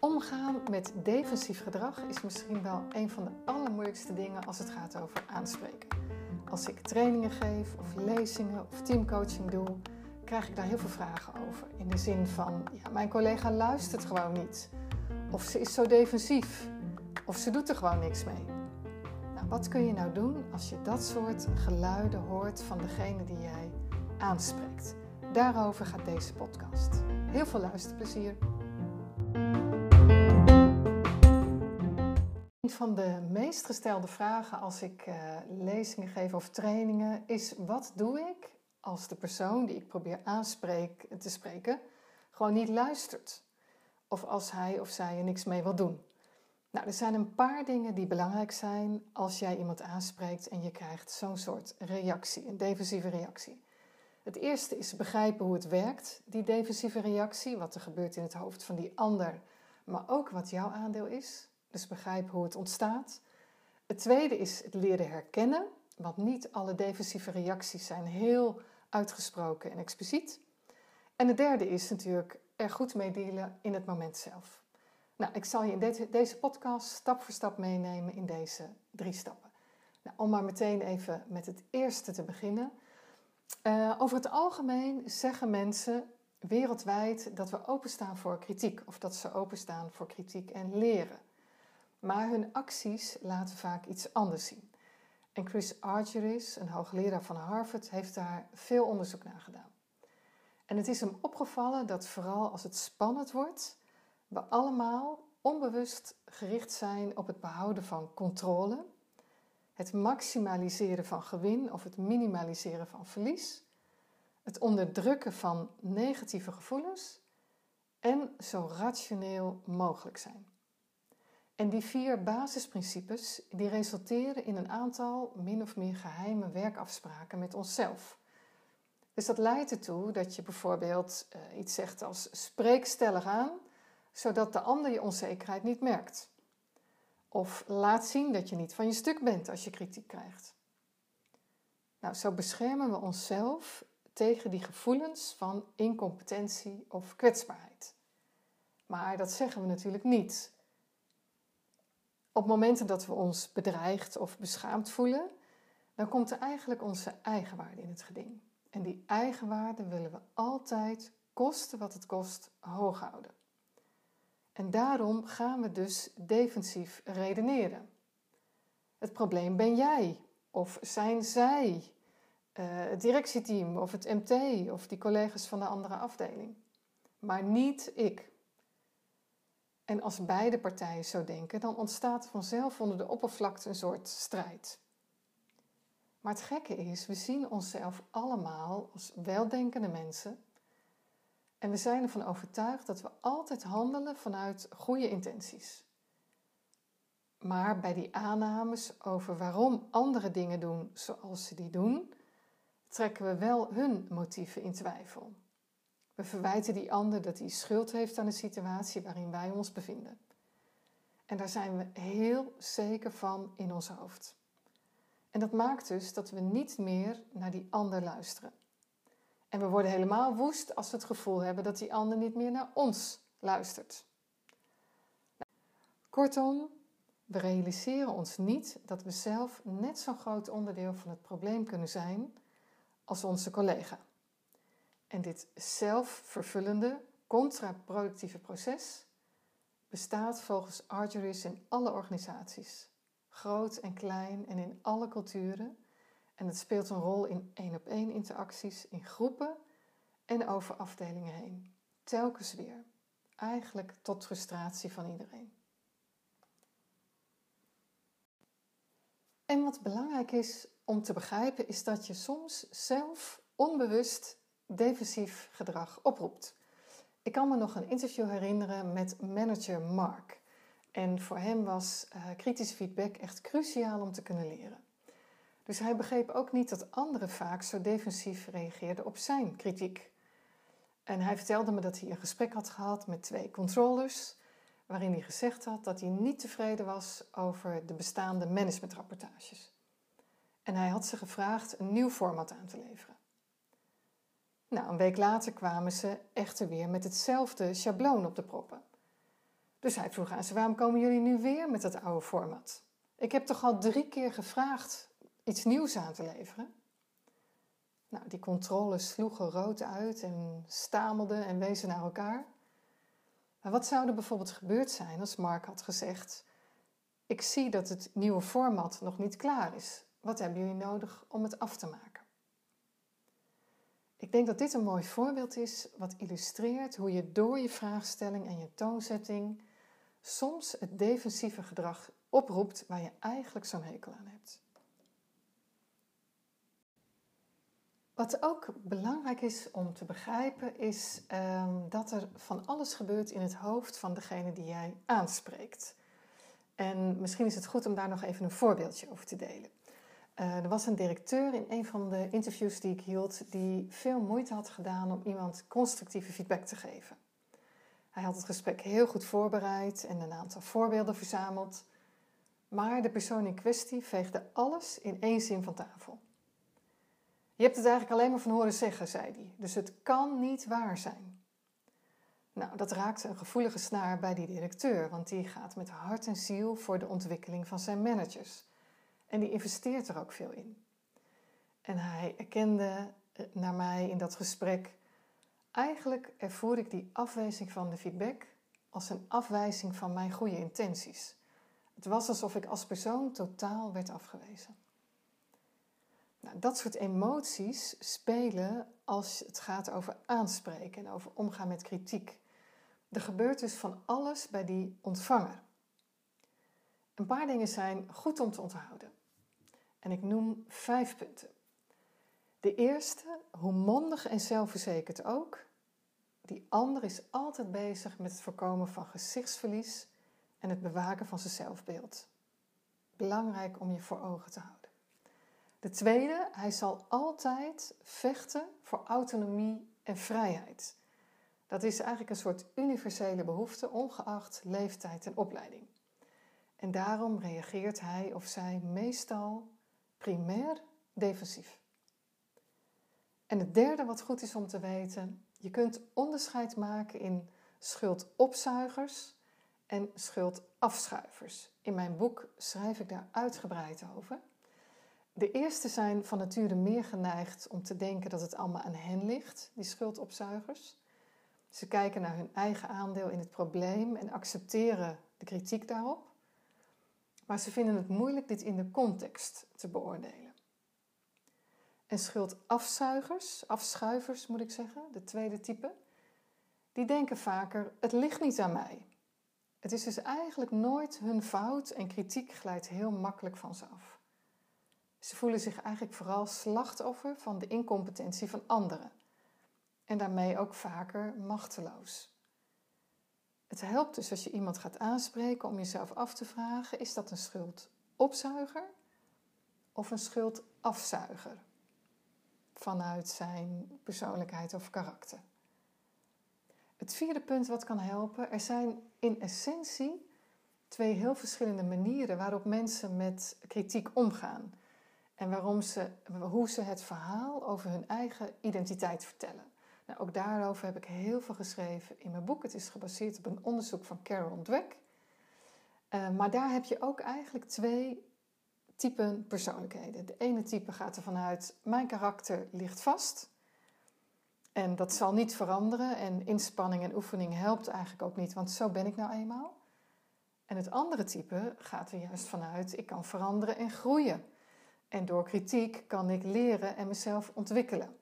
Omgaan met defensief gedrag is misschien wel een van de allermoeilijkste dingen als het gaat over aanspreken. Als ik trainingen geef, of lezingen of teamcoaching doe, krijg ik daar heel veel vragen over. In de zin van, ja, mijn collega luistert gewoon niet. Of ze is zo defensief. Of ze doet er gewoon niks mee. Nou, wat kun je nou doen als je dat soort geluiden hoort van degene die jij aanspreekt? Daarover gaat deze podcast. Heel veel luisterplezier. Een van de meest gestelde vragen als ik uh, lezingen geef of trainingen is: wat doe ik als de persoon die ik probeer aanspreek, te spreken gewoon niet luistert? Of als hij of zij er niks mee wil doen? Nou, er zijn een paar dingen die belangrijk zijn als jij iemand aanspreekt en je krijgt zo'n soort reactie, een defensieve reactie. Het eerste is begrijpen hoe het werkt, die defensieve reactie, wat er gebeurt in het hoofd van die ander, maar ook wat jouw aandeel is. Dus begrijp hoe het ontstaat. Het tweede is het leren herkennen, want niet alle defensieve reacties zijn heel uitgesproken en expliciet. En het derde is natuurlijk er goed mee dealen in het moment zelf. Nou, ik zal je in deze podcast stap voor stap meenemen in deze drie stappen. Nou, om maar meteen even met het eerste te beginnen. Uh, over het algemeen zeggen mensen wereldwijd dat we openstaan voor kritiek of dat ze openstaan voor kritiek en leren. Maar hun acties laten vaak iets anders zien. En Chris Argyris, een hoogleraar van Harvard, heeft daar veel onderzoek naar gedaan. En het is hem opgevallen dat vooral als het spannend wordt, we allemaal onbewust gericht zijn op het behouden van controle, het maximaliseren van gewin of het minimaliseren van verlies, het onderdrukken van negatieve gevoelens en zo rationeel mogelijk zijn. En die vier basisprincipes die resulteren in een aantal min of meer geheime werkafspraken met onszelf. Dus dat leidt ertoe dat je bijvoorbeeld uh, iets zegt als spreek stellig aan, zodat de ander je onzekerheid niet merkt. Of laat zien dat je niet van je stuk bent als je kritiek krijgt. Nou, zo beschermen we onszelf tegen die gevoelens van incompetentie of kwetsbaarheid. Maar dat zeggen we natuurlijk niet. Op momenten dat we ons bedreigd of beschaamd voelen, dan komt er eigenlijk onze eigenwaarde in het geding. En die eigenwaarde willen we altijd, kosten wat het kost, hoog houden. En daarom gaan we dus defensief redeneren. Het probleem ben jij, of zijn zij, uh, het directieteam, of het MT, of die collega's van de andere afdeling. Maar niet ik. En als beide partijen zo denken, dan ontstaat vanzelf onder de oppervlakte een soort strijd. Maar het gekke is, we zien onszelf allemaal als weldenkende mensen. En we zijn ervan overtuigd dat we altijd handelen vanuit goede intenties. Maar bij die aannames over waarom andere dingen doen zoals ze die doen, trekken we wel hun motieven in twijfel. We verwijten die ander dat hij schuld heeft aan de situatie waarin wij ons bevinden. En daar zijn we heel zeker van in ons hoofd. En dat maakt dus dat we niet meer naar die ander luisteren. En we worden helemaal woest als we het gevoel hebben dat die ander niet meer naar ons luistert. Kortom, we realiseren ons niet dat we zelf net zo'n groot onderdeel van het probleem kunnen zijn als onze collega. En dit zelfvervullende, contraproductieve proces bestaat volgens Argyris in alle organisaties, groot en klein en in alle culturen. En het speelt een rol in één-op-één interacties, in groepen en over afdelingen heen. Telkens weer. Eigenlijk tot frustratie van iedereen. En wat belangrijk is om te begrijpen, is dat je soms zelf onbewust defensief gedrag oproept. Ik kan me nog een interview herinneren met manager Mark. En voor hem was uh, kritische feedback echt cruciaal om te kunnen leren. Dus hij begreep ook niet dat anderen vaak zo defensief reageerden op zijn kritiek. En hij vertelde me dat hij een gesprek had gehad met twee controllers, waarin hij gezegd had dat hij niet tevreden was over de bestaande managementrapportages. En hij had ze gevraagd een nieuw format aan te leveren. Nou, een week later kwamen ze echter weer met hetzelfde schabloon op de proppen. Dus hij vroeg aan ze: waarom komen jullie nu weer met dat oude format? Ik heb toch al drie keer gevraagd iets nieuws aan te leveren? Nou, die controles sloegen rood uit en stamelden en wezen naar elkaar. Maar wat zou er bijvoorbeeld gebeurd zijn als Mark had gezegd: Ik zie dat het nieuwe format nog niet klaar is. Wat hebben jullie nodig om het af te maken? Ik denk dat dit een mooi voorbeeld is wat illustreert hoe je door je vraagstelling en je toonzetting soms het defensieve gedrag oproept waar je eigenlijk zo'n hekel aan hebt. Wat ook belangrijk is om te begrijpen, is ehm, dat er van alles gebeurt in het hoofd van degene die jij aanspreekt. En misschien is het goed om daar nog even een voorbeeldje over te delen. Uh, er was een directeur in een van de interviews die ik hield, die veel moeite had gedaan om iemand constructieve feedback te geven. Hij had het gesprek heel goed voorbereid en een aantal voorbeelden verzameld. Maar de persoon in kwestie veegde alles in één zin van tafel. Je hebt het eigenlijk alleen maar van horen zeggen, zei hij. Dus het kan niet waar zijn. Nou, dat raakte een gevoelige snaar bij die directeur, want die gaat met hart en ziel voor de ontwikkeling van zijn managers. En die investeert er ook veel in. En hij erkende eh, naar mij in dat gesprek, eigenlijk ervoer ik die afwijzing van de feedback als een afwijzing van mijn goede intenties. Het was alsof ik als persoon totaal werd afgewezen. Nou, dat soort emoties spelen als het gaat over aanspreken en over omgaan met kritiek. Er gebeurt dus van alles bij die ontvanger. Een paar dingen zijn goed om te onthouden. En ik noem vijf punten. De eerste, hoe mondig en zelfverzekerd ook, die ander is altijd bezig met het voorkomen van gezichtsverlies en het bewaken van zijn zelfbeeld. Belangrijk om je voor ogen te houden. De tweede, hij zal altijd vechten voor autonomie en vrijheid. Dat is eigenlijk een soort universele behoefte, ongeacht leeftijd en opleiding. En daarom reageert hij of zij meestal primair defensief. En het derde wat goed is om te weten, je kunt onderscheid maken in schuldopzuigers en schuldafschuivers. In mijn boek schrijf ik daar uitgebreid over. De eerste zijn van nature meer geneigd om te denken dat het allemaal aan hen ligt, die schuldopzuigers. Ze kijken naar hun eigen aandeel in het probleem en accepteren de kritiek daarop. Maar ze vinden het moeilijk dit in de context te beoordelen. En schuldafzuigers, afschuivers moet ik zeggen, de tweede type, die denken vaker: het ligt niet aan mij. Het is dus eigenlijk nooit hun fout en kritiek glijdt heel makkelijk van ze af. Ze voelen zich eigenlijk vooral slachtoffer van de incompetentie van anderen en daarmee ook vaker machteloos. Het helpt dus als je iemand gaat aanspreken om jezelf af te vragen: is dat een schuldopzuiger of een schuldafzuiger vanuit zijn persoonlijkheid of karakter? Het vierde punt wat kan helpen: er zijn in essentie twee heel verschillende manieren waarop mensen met kritiek omgaan en waarom ze, hoe ze het verhaal over hun eigen identiteit vertellen. Nou, ook daarover heb ik heel veel geschreven in mijn boek. Het is gebaseerd op een onderzoek van Carol Dweck. Uh, maar daar heb je ook eigenlijk twee typen persoonlijkheden. De ene type gaat ervan uit, mijn karakter ligt vast. En dat zal niet veranderen. En inspanning en oefening helpt eigenlijk ook niet, want zo ben ik nou eenmaal. En het andere type gaat er juist vanuit, ik kan veranderen en groeien. En door kritiek kan ik leren en mezelf ontwikkelen.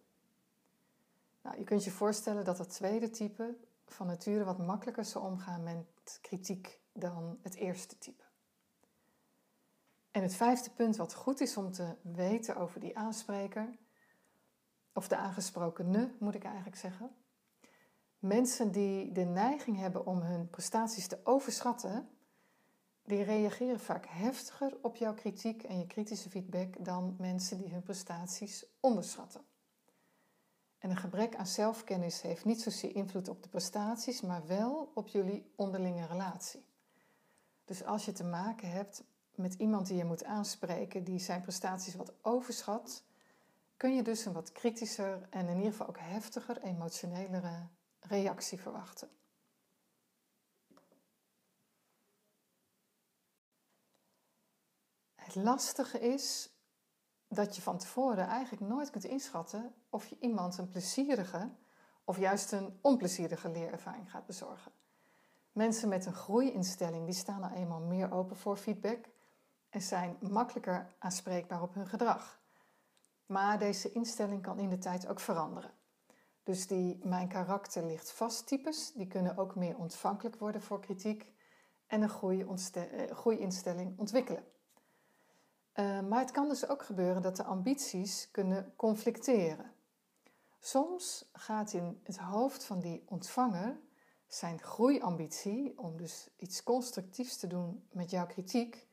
Nou, je kunt je voorstellen dat het tweede type van nature wat makkelijker zal omgaan met kritiek dan het eerste type. En het vijfde punt wat goed is om te weten over die aanspreker, of de aangesprokene moet ik eigenlijk zeggen. Mensen die de neiging hebben om hun prestaties te overschatten, die reageren vaak heftiger op jouw kritiek en je kritische feedback dan mensen die hun prestaties onderschatten. En een gebrek aan zelfkennis heeft niet zozeer invloed op de prestaties, maar wel op jullie onderlinge relatie. Dus als je te maken hebt met iemand die je moet aanspreken die zijn prestaties wat overschat, kun je dus een wat kritischer en in ieder geval ook heftiger, emotionelere reactie verwachten. Het lastige is dat je van tevoren eigenlijk nooit kunt inschatten of je iemand een plezierige of juist een onplezierige leerervaring gaat bezorgen. Mensen met een groeiinstelling die staan nou eenmaal meer open voor feedback en zijn makkelijker aanspreekbaar op hun gedrag. Maar deze instelling kan in de tijd ook veranderen. Dus die mijn karakter ligt vast types, die kunnen ook meer ontvankelijk worden voor kritiek en een eh, groeiinstelling ontwikkelen. Uh, maar het kan dus ook gebeuren dat de ambities kunnen conflicteren. Soms gaat in het hoofd van die ontvanger zijn groeiambitie om dus iets constructiefs te doen met jouw kritiek,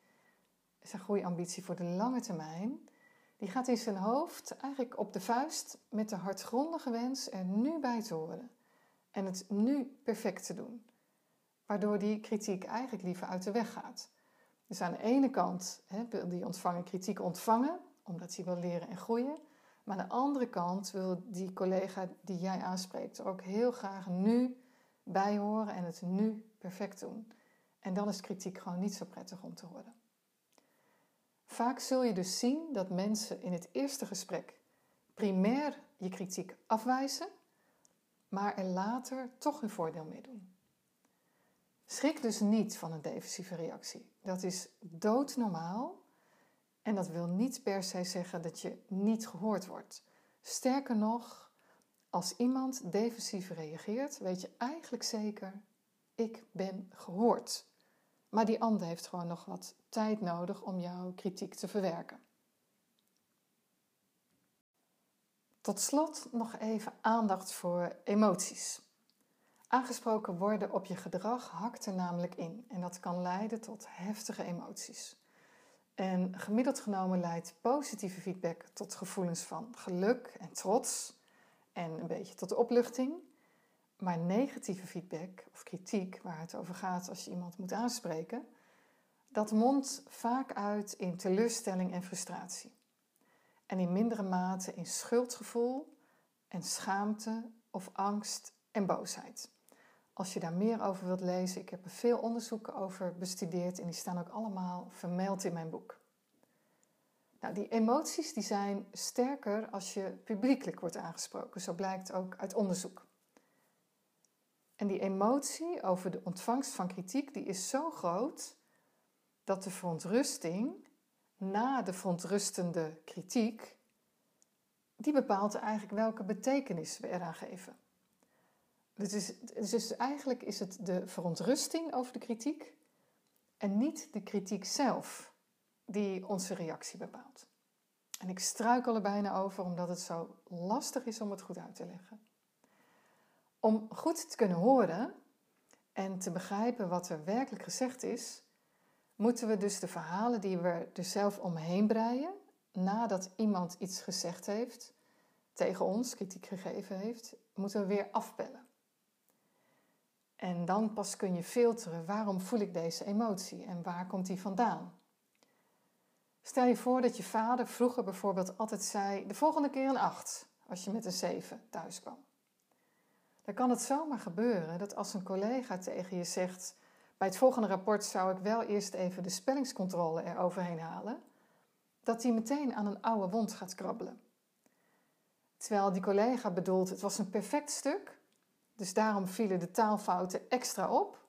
zijn groeiambitie voor de lange termijn, die gaat in zijn hoofd eigenlijk op de vuist met de hardgrondige wens er nu bij te horen en het nu perfect te doen, waardoor die kritiek eigenlijk liever uit de weg gaat. Dus aan de ene kant wil die ontvanger kritiek ontvangen, omdat hij wil leren en groeien. Maar aan de andere kant wil die collega die jij aanspreekt ook heel graag nu bijhoren en het nu perfect doen. En dan is kritiek gewoon niet zo prettig om te horen. Vaak zul je dus zien dat mensen in het eerste gesprek primair je kritiek afwijzen, maar er later toch hun voordeel mee doen. Schrik dus niet van een defensieve reactie. Dat is doodnormaal en dat wil niet per se zeggen dat je niet gehoord wordt. Sterker nog, als iemand defensief reageert, weet je eigenlijk zeker: ik ben gehoord. Maar die ander heeft gewoon nog wat tijd nodig om jouw kritiek te verwerken. Tot slot nog even aandacht voor emoties. Aangesproken worden op je gedrag hakt er namelijk in en dat kan leiden tot heftige emoties. En gemiddeld genomen leidt positieve feedback tot gevoelens van geluk en trots en een beetje tot opluchting. Maar negatieve feedback of kritiek, waar het over gaat als je iemand moet aanspreken, dat mondt vaak uit in teleurstelling en frustratie. En in mindere mate in schuldgevoel en schaamte of angst en boosheid. Als je daar meer over wilt lezen, ik heb er veel onderzoeken over bestudeerd en die staan ook allemaal vermeld in mijn boek. Nou, die emoties die zijn sterker als je publiekelijk wordt aangesproken, zo blijkt ook uit onderzoek. En die emotie over de ontvangst van kritiek die is zo groot dat de verontrusting na de verontrustende kritiek, die bepaalt eigenlijk welke betekenis we eraan geven. Dus, dus eigenlijk is het de verontrusting over de kritiek en niet de kritiek zelf die onze reactie bepaalt. En ik struikel er bijna over omdat het zo lastig is om het goed uit te leggen. Om goed te kunnen horen en te begrijpen wat er werkelijk gezegd is, moeten we dus de verhalen die we er zelf omheen breien, nadat iemand iets gezegd heeft, tegen ons kritiek gegeven heeft, moeten we weer afbellen. En dan pas kun je filteren waarom voel ik deze emotie en waar komt die vandaan. Stel je voor dat je vader vroeger bijvoorbeeld altijd zei: de volgende keer een 8 als je met een 7 thuis kwam. Dan kan het zomaar gebeuren dat als een collega tegen je zegt: bij het volgende rapport zou ik wel eerst even de spellingscontrole eroverheen halen, dat hij meteen aan een oude wond gaat krabbelen. Terwijl die collega bedoelt: het was een perfect stuk, dus daarom vielen de taalfouten extra op,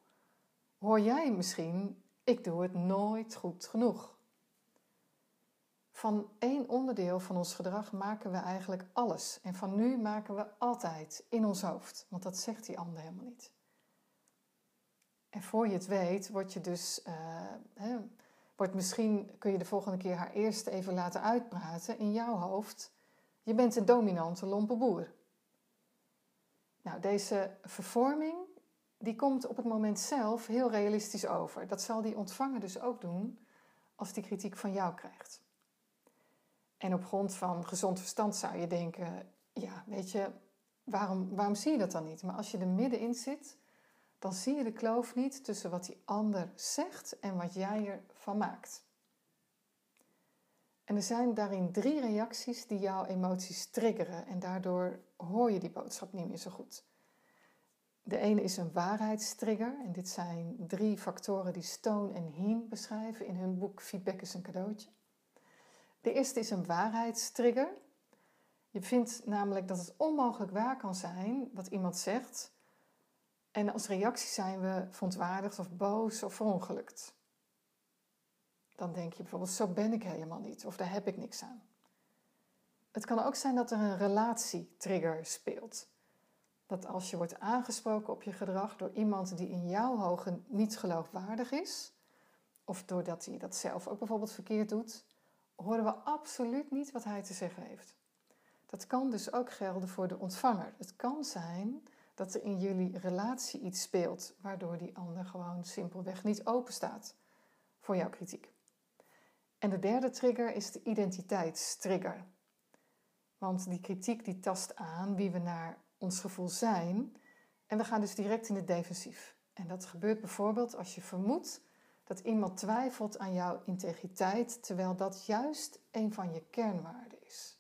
hoor jij misschien: ik doe het nooit goed genoeg. Van één onderdeel van ons gedrag maken we eigenlijk alles. En van nu maken we altijd in ons hoofd. Want dat zegt die ander helemaal niet. En voor je het weet, word je dus. Uh, hè, wordt misschien kun je de volgende keer haar eerst even laten uitpraten in jouw hoofd. Je bent een dominante lompe boer. Nou, deze vervorming die komt op het moment zelf heel realistisch over. Dat zal die ontvanger dus ook doen als die kritiek van jou krijgt. En op grond van gezond verstand zou je denken: ja, weet je, waarom, waarom zie je dat dan niet? Maar als je er middenin zit, dan zie je de kloof niet tussen wat die ander zegt en wat jij ervan maakt. En er zijn daarin drie reacties die jouw emoties triggeren en daardoor hoor je die boodschap niet meer zo goed. De ene is een waarheidstrigger en dit zijn drie factoren die Stone en Heen beschrijven in hun boek Feedback is een cadeautje. De eerste is een waarheidstrigger. Je vindt namelijk dat het onmogelijk waar kan zijn wat iemand zegt. En als reactie zijn we verontwaardigd of boos of verongelukt. Dan denk je bijvoorbeeld, zo ben ik helemaal niet of daar heb ik niks aan. Het kan ook zijn dat er een relatietrigger speelt. Dat als je wordt aangesproken op je gedrag door iemand die in jouw ogen niet geloofwaardig is, of doordat hij dat zelf ook bijvoorbeeld verkeerd doet, horen we absoluut niet wat hij te zeggen heeft. Dat kan dus ook gelden voor de ontvanger. Het kan zijn dat er in jullie relatie iets speelt, waardoor die ander gewoon simpelweg niet open staat voor jouw kritiek. En de derde trigger is de identiteitstrigger. Want die kritiek die tast aan wie we naar ons gevoel zijn en we gaan dus direct in het defensief. En dat gebeurt bijvoorbeeld als je vermoedt dat iemand twijfelt aan jouw integriteit, terwijl dat juist een van je kernwaarden is.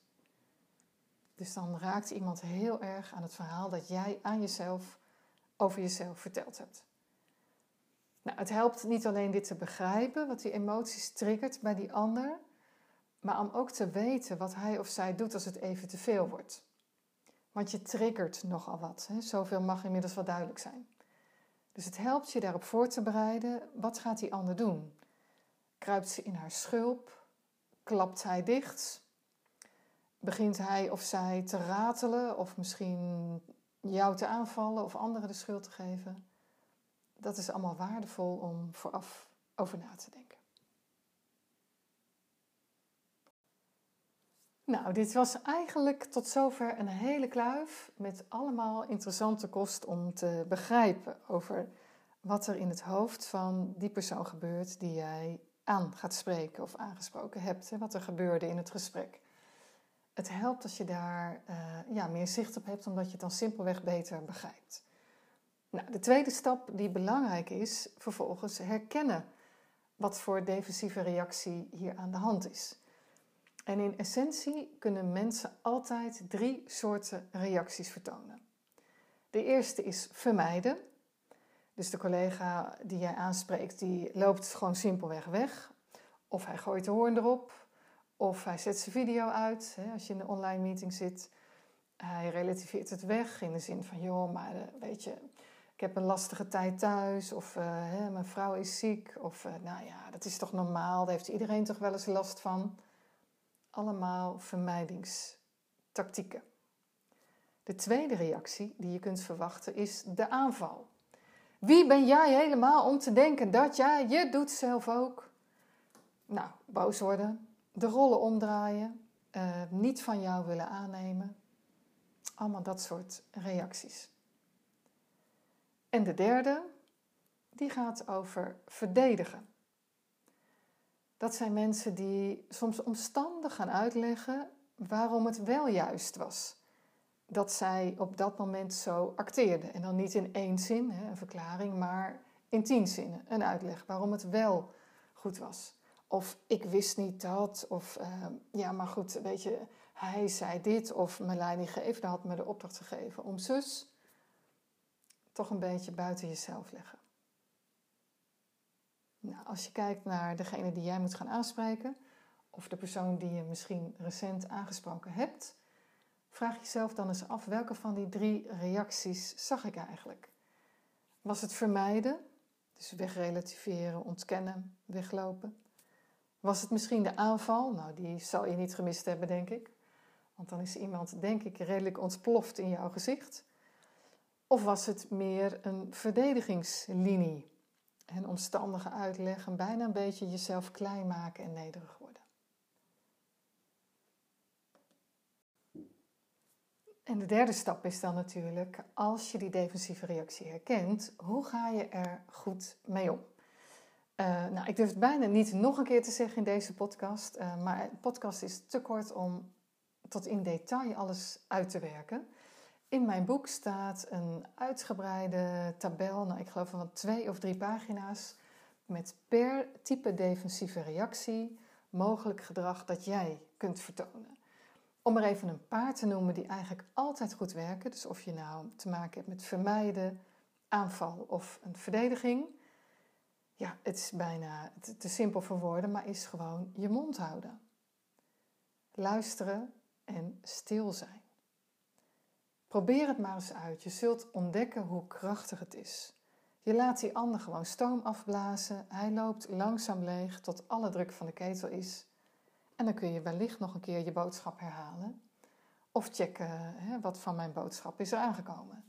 Dus dan raakt iemand heel erg aan het verhaal dat jij aan jezelf over jezelf verteld hebt. Nou, het helpt niet alleen dit te begrijpen, wat die emoties triggert bij die ander, maar om ook te weten wat hij of zij doet als het even te veel wordt. Want je triggert nogal wat. Hè? Zoveel mag inmiddels wel duidelijk zijn. Dus het helpt je daarop voor te bereiden. Wat gaat die ander doen? Kruipt ze in haar schulp? Klapt hij dicht? Begint hij of zij te ratelen of misschien jou te aanvallen of anderen de schuld te geven? Dat is allemaal waardevol om vooraf over na te denken. Nou, dit was eigenlijk tot zover een hele kluif met allemaal interessante kost om te begrijpen over wat er in het hoofd van die persoon gebeurt die jij aan gaat spreken of aangesproken hebt. Wat er gebeurde in het gesprek. Het helpt als je daar uh, ja, meer zicht op hebt, omdat je het dan simpelweg beter begrijpt. Nou, de tweede stap die belangrijk is, vervolgens herkennen wat voor defensieve reactie hier aan de hand is. En in essentie kunnen mensen altijd drie soorten reacties vertonen. De eerste is vermijden. Dus de collega die jij aanspreekt, die loopt gewoon simpelweg weg. Of hij gooit de hoorn erop. Of hij zet zijn video uit hè, als je in een online meeting zit. Hij relativeert het weg in de zin van, joh, maar eh, weet je, ik heb een lastige tijd thuis. Of uh, hè, mijn vrouw is ziek. Of uh, nou ja, dat is toch normaal, daar heeft iedereen toch wel eens last van allemaal vermijdingstactieken. De tweede reactie die je kunt verwachten is de aanval. Wie ben jij helemaal om te denken dat jij, je doet zelf ook. Nou, boos worden, de rollen omdraaien, uh, niet van jou willen aannemen. Allemaal dat soort reacties. En de derde, die gaat over verdedigen. Dat zijn mensen die soms omstandig gaan uitleggen waarom het wel juist was. Dat zij op dat moment zo acteerden. En dan niet in één zin, een verklaring, maar in tien zinnen. Een uitleg waarom het wel goed was. Of ik wist niet dat. Of uh, ja, maar goed, weet je, hij zei dit. Of mijn leidinggevende had me de opdracht gegeven om zus. Toch een beetje buiten jezelf leggen. Nou, als je kijkt naar degene die jij moet gaan aanspreken, of de persoon die je misschien recent aangesproken hebt, vraag jezelf dan eens af welke van die drie reacties zag ik eigenlijk? Was het vermijden, dus wegrelativeren, ontkennen, weglopen? Was het misschien de aanval? Nou, die zal je niet gemist hebben, denk ik. Want dan is iemand, denk ik, redelijk ontploft in jouw gezicht. Of was het meer een verdedigingslinie? en omstandige uitleggen, bijna een beetje jezelf klein maken en nederig worden. En de derde stap is dan natuurlijk, als je die defensieve reactie herkent, hoe ga je er goed mee om? Uh, nou, ik durf het bijna niet nog een keer te zeggen in deze podcast, uh, maar de podcast is te kort om tot in detail alles uit te werken. In mijn boek staat een uitgebreide tabel, nou ik geloof van twee of drie pagina's, met per type defensieve reactie mogelijk gedrag dat jij kunt vertonen. Om er even een paar te noemen die eigenlijk altijd goed werken. Dus of je nou te maken hebt met vermijden, aanval of een verdediging. Ja, het is bijna te, simpel voor woorden, maar is gewoon je mond houden. Luisteren en stil zijn. Probeer het maar eens uit. Je zult ontdekken hoe krachtig het is. Je laat die ander gewoon stoom afblazen. Hij loopt langzaam leeg tot alle druk van de ketel is. En dan kun je wellicht nog een keer je boodschap herhalen. Of checken hè, wat van mijn boodschap is er aangekomen.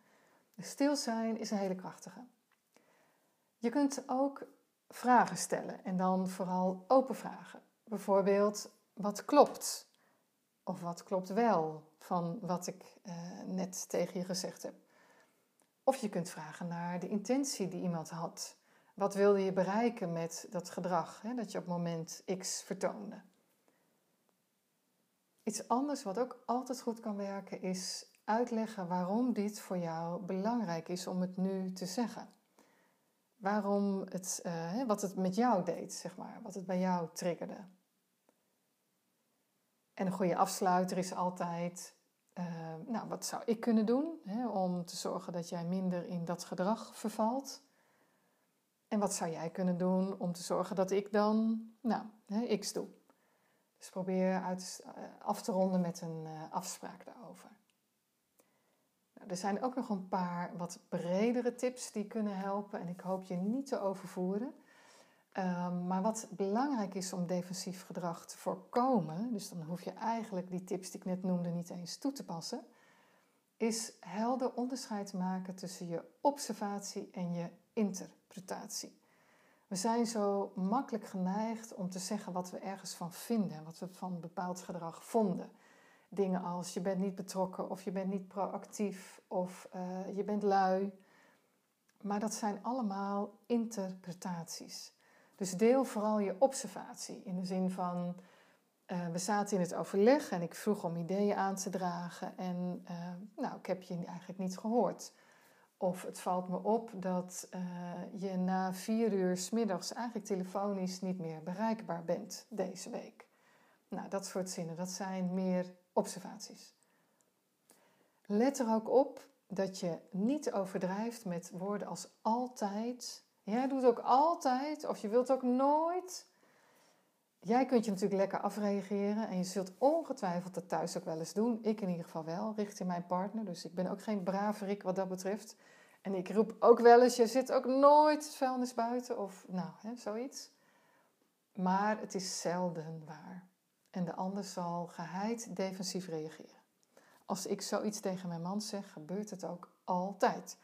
Stil zijn is een hele krachtige. Je kunt ook vragen stellen en dan vooral open vragen. Bijvoorbeeld, wat klopt? Of wat klopt wel van wat ik uh, net tegen je gezegd heb? Of je kunt vragen naar de intentie die iemand had. Wat wilde je bereiken met dat gedrag hè, dat je op moment X vertoonde? Iets anders wat ook altijd goed kan werken is uitleggen waarom dit voor jou belangrijk is om het nu te zeggen. Waarom het, uh, wat het met jou deed, zeg maar, wat het bij jou triggerde. En een goede afsluiter is altijd, uh, nou, wat zou ik kunnen doen hè, om te zorgen dat jij minder in dat gedrag vervalt? En wat zou jij kunnen doen om te zorgen dat ik dan, nou, hè, X doe? Dus probeer uit, uh, af te ronden met een uh, afspraak daarover. Nou, er zijn ook nog een paar wat bredere tips die kunnen helpen en ik hoop je niet te overvoeren. Um, maar wat belangrijk is om defensief gedrag te voorkomen, dus dan hoef je eigenlijk die tips die ik net noemde niet eens toe te passen, is helder onderscheid maken tussen je observatie en je interpretatie. We zijn zo makkelijk geneigd om te zeggen wat we ergens van vinden, wat we van bepaald gedrag vonden. Dingen als je bent niet betrokken of je bent niet proactief of uh, je bent lui. Maar dat zijn allemaal interpretaties. Dus deel vooral je observatie in de zin van uh, we zaten in het overleg en ik vroeg om ideeën aan te dragen en uh, nou, ik heb je eigenlijk niet gehoord. Of het valt me op dat uh, je na vier uur s middags eigenlijk telefonisch niet meer bereikbaar bent deze week. Nou, dat soort zinnen, dat zijn meer observaties. Let er ook op dat je niet overdrijft met woorden als altijd. Jij doet ook altijd, of je wilt ook nooit. Jij kunt je natuurlijk lekker afreageren en je zult ongetwijfeld dat thuis ook wel eens doen. Ik in ieder geval wel, richting mijn partner. Dus ik ben ook geen braverik wat dat betreft. En ik roep ook wel eens, je zit ook nooit vuilnis buiten of nou, hè, zoiets. Maar het is zelden waar. En de ander zal geheid defensief reageren. Als ik zoiets tegen mijn man zeg, gebeurt het ook altijd.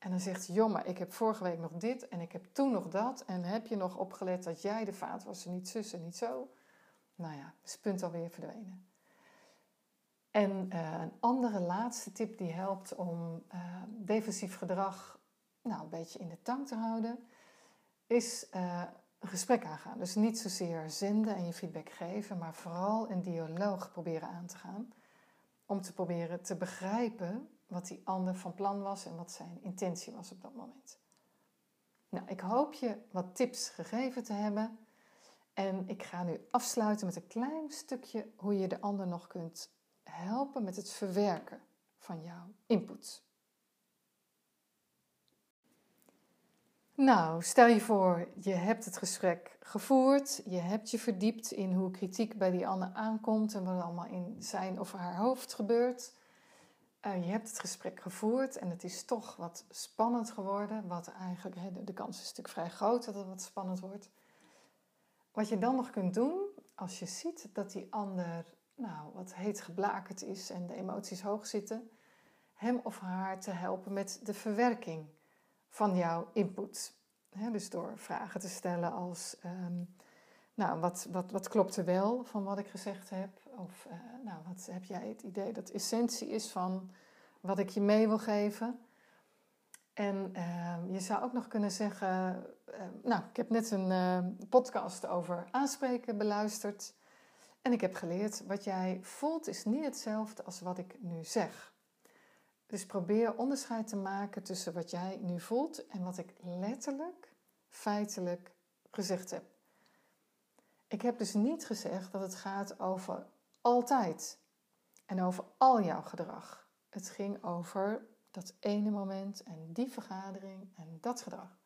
En dan zegt hij, joh, maar ik heb vorige week nog dit en ik heb toen nog dat. En heb je nog opgelet dat jij de vaat was en niet zus en niet zo? Nou ja, is het punt alweer verdwenen. En uh, een andere laatste tip die helpt om uh, defensief gedrag nou, een beetje in de tang te houden, is uh, een gesprek aangaan. Dus niet zozeer zenden en je feedback geven, maar vooral een dialoog proberen aan te gaan. Om te proberen te begrijpen wat die ander van plan was en wat zijn intentie was op dat moment. Nou, ik hoop je wat tips gegeven te hebben. En ik ga nu afsluiten met een klein stukje hoe je de ander nog kunt helpen met het verwerken van jouw input. Nou, stel je voor, je hebt het gesprek gevoerd, je hebt je verdiept in hoe kritiek bij die ander aankomt en wat er allemaal in zijn of haar hoofd gebeurt. Uh, je hebt het gesprek gevoerd en het is toch wat spannend geworden. Wat eigenlijk, de, kans is natuurlijk vrij groot dat het wat spannend wordt. Wat je dan nog kunt doen, als je ziet dat die ander nou, wat heet geblakerd is en de emoties hoog zitten, hem of haar te helpen met de verwerking van jouw input. dus door vragen te stellen als, um, nou, wat, wat, wat klopt er wel van wat ik gezegd heb? Of, uh, nou, wat heb jij het idee dat essentie is van wat ik je mee wil geven? En uh, je zou ook nog kunnen zeggen, uh, nou, ik heb net een uh, podcast over aanspreken beluisterd. En ik heb geleerd, wat jij voelt is niet hetzelfde als wat ik nu zeg. Dus probeer onderscheid te maken tussen wat jij nu voelt en wat ik letterlijk, feitelijk gezegd heb. Ik heb dus niet gezegd dat het gaat over altijd en over al jouw gedrag. Het ging over dat ene moment en die vergadering en dat gedrag.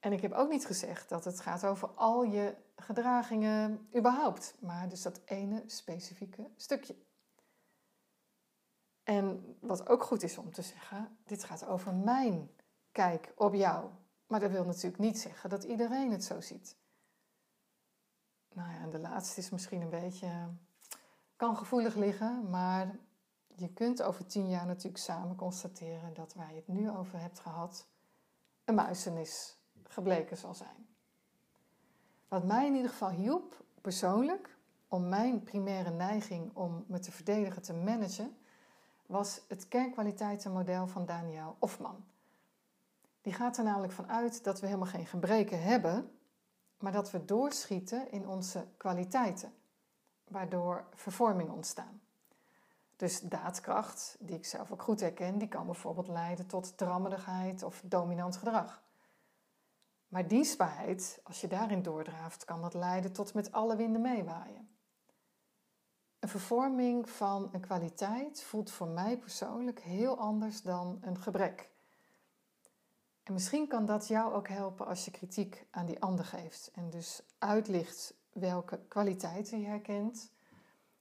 En ik heb ook niet gezegd dat het gaat over al je gedragingen überhaupt, maar dus dat ene specifieke stukje. En wat ook goed is om te zeggen, dit gaat over mijn kijk op jou. Maar dat wil natuurlijk niet zeggen dat iedereen het zo ziet. Nou ja, en de laatste is misschien een beetje, kan gevoelig liggen, maar je kunt over tien jaar natuurlijk samen constateren dat waar je het nu over hebt gehad, een muizenis gebleken zal zijn. Wat mij in ieder geval hielp, persoonlijk, om mijn primaire neiging om me te verdedigen te managen, was het kernkwaliteitenmodel van Daniel Hofman. Die gaat er namelijk van uit dat we helemaal geen gebreken hebben, maar dat we doorschieten in onze kwaliteiten, waardoor vervorming ontstaan. Dus daadkracht, die ik zelf ook goed herken, die kan bijvoorbeeld leiden tot drammerigheid of dominant gedrag. Maar dienstbaarheid, als je daarin doordraaft, kan dat leiden tot met alle winden meewaaien. Een vervorming van een kwaliteit voelt voor mij persoonlijk heel anders dan een gebrek. En misschien kan dat jou ook helpen als je kritiek aan die ander geeft en dus uitlicht welke kwaliteiten je herkent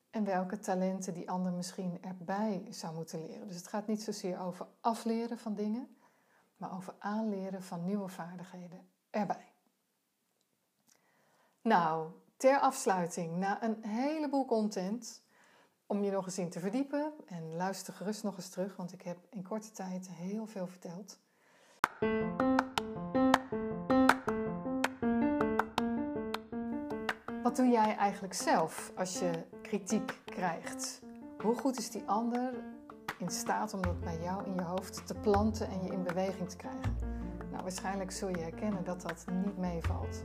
en welke talenten die ander misschien erbij zou moeten leren. Dus het gaat niet zozeer over afleren van dingen, maar over aanleren van nieuwe vaardigheden erbij. Nou, ter afsluiting, na een heleboel content, om je nog eens in te verdiepen en luister gerust nog eens terug, want ik heb in korte tijd heel veel verteld. Wat doe jij eigenlijk zelf als je kritiek krijgt? Hoe goed is die ander in staat om dat bij jou in je hoofd te planten en je in beweging te krijgen? Nou, waarschijnlijk zul je herkennen dat dat niet meevalt.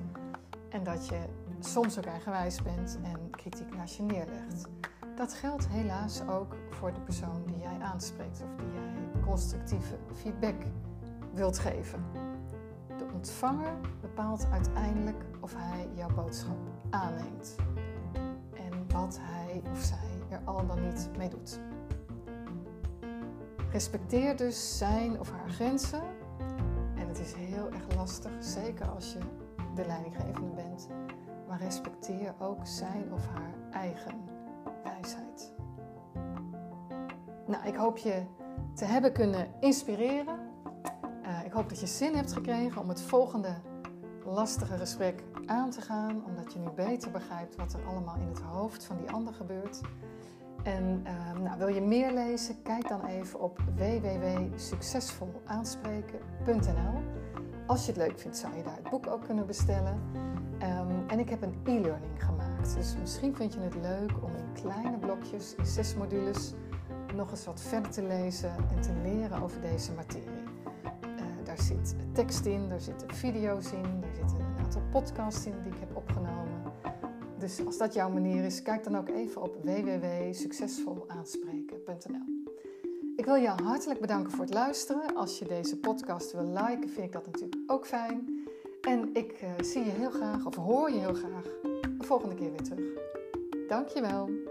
En dat je soms ook eigenwijs bent en kritiek naast je neerlegt. Dat geldt helaas ook voor de persoon die jij aanspreekt of die jij constructieve feedback wilt geven. De ontvanger bepaalt uiteindelijk of hij jouw boodschap aanneemt en wat hij of zij er al dan niet mee doet. Respecteer dus zijn of haar grenzen. En het is heel erg lastig, zeker als je de leidinggevende bent. Maar respecteer ook zijn of haar eigen wijsheid. Nou, ik hoop je te hebben kunnen inspireren. Ik hoop dat je zin hebt gekregen om het volgende lastige gesprek aan te gaan, omdat je nu beter begrijpt wat er allemaal in het hoofd van die ander gebeurt. En uh, nou, wil je meer lezen? Kijk dan even op www.succesvolaanspreken.nl. Als je het leuk vindt, zou je daar het boek ook kunnen bestellen. Um, en ik heb een e-learning gemaakt. Dus misschien vind je het leuk om in kleine blokjes, in zes modules, nog eens wat verder te lezen en te leren over deze materie. Daar zit tekst in, daar zitten video's in, daar zitten een aantal podcasts in die ik heb opgenomen. Dus als dat jouw manier is, kijk dan ook even op www.succesvolaanspreken.nl. Ik wil je hartelijk bedanken voor het luisteren. Als je deze podcast wil liken, vind ik dat natuurlijk ook fijn. En ik uh, zie je heel graag, of hoor je heel graag, de volgende keer weer terug. Dankjewel.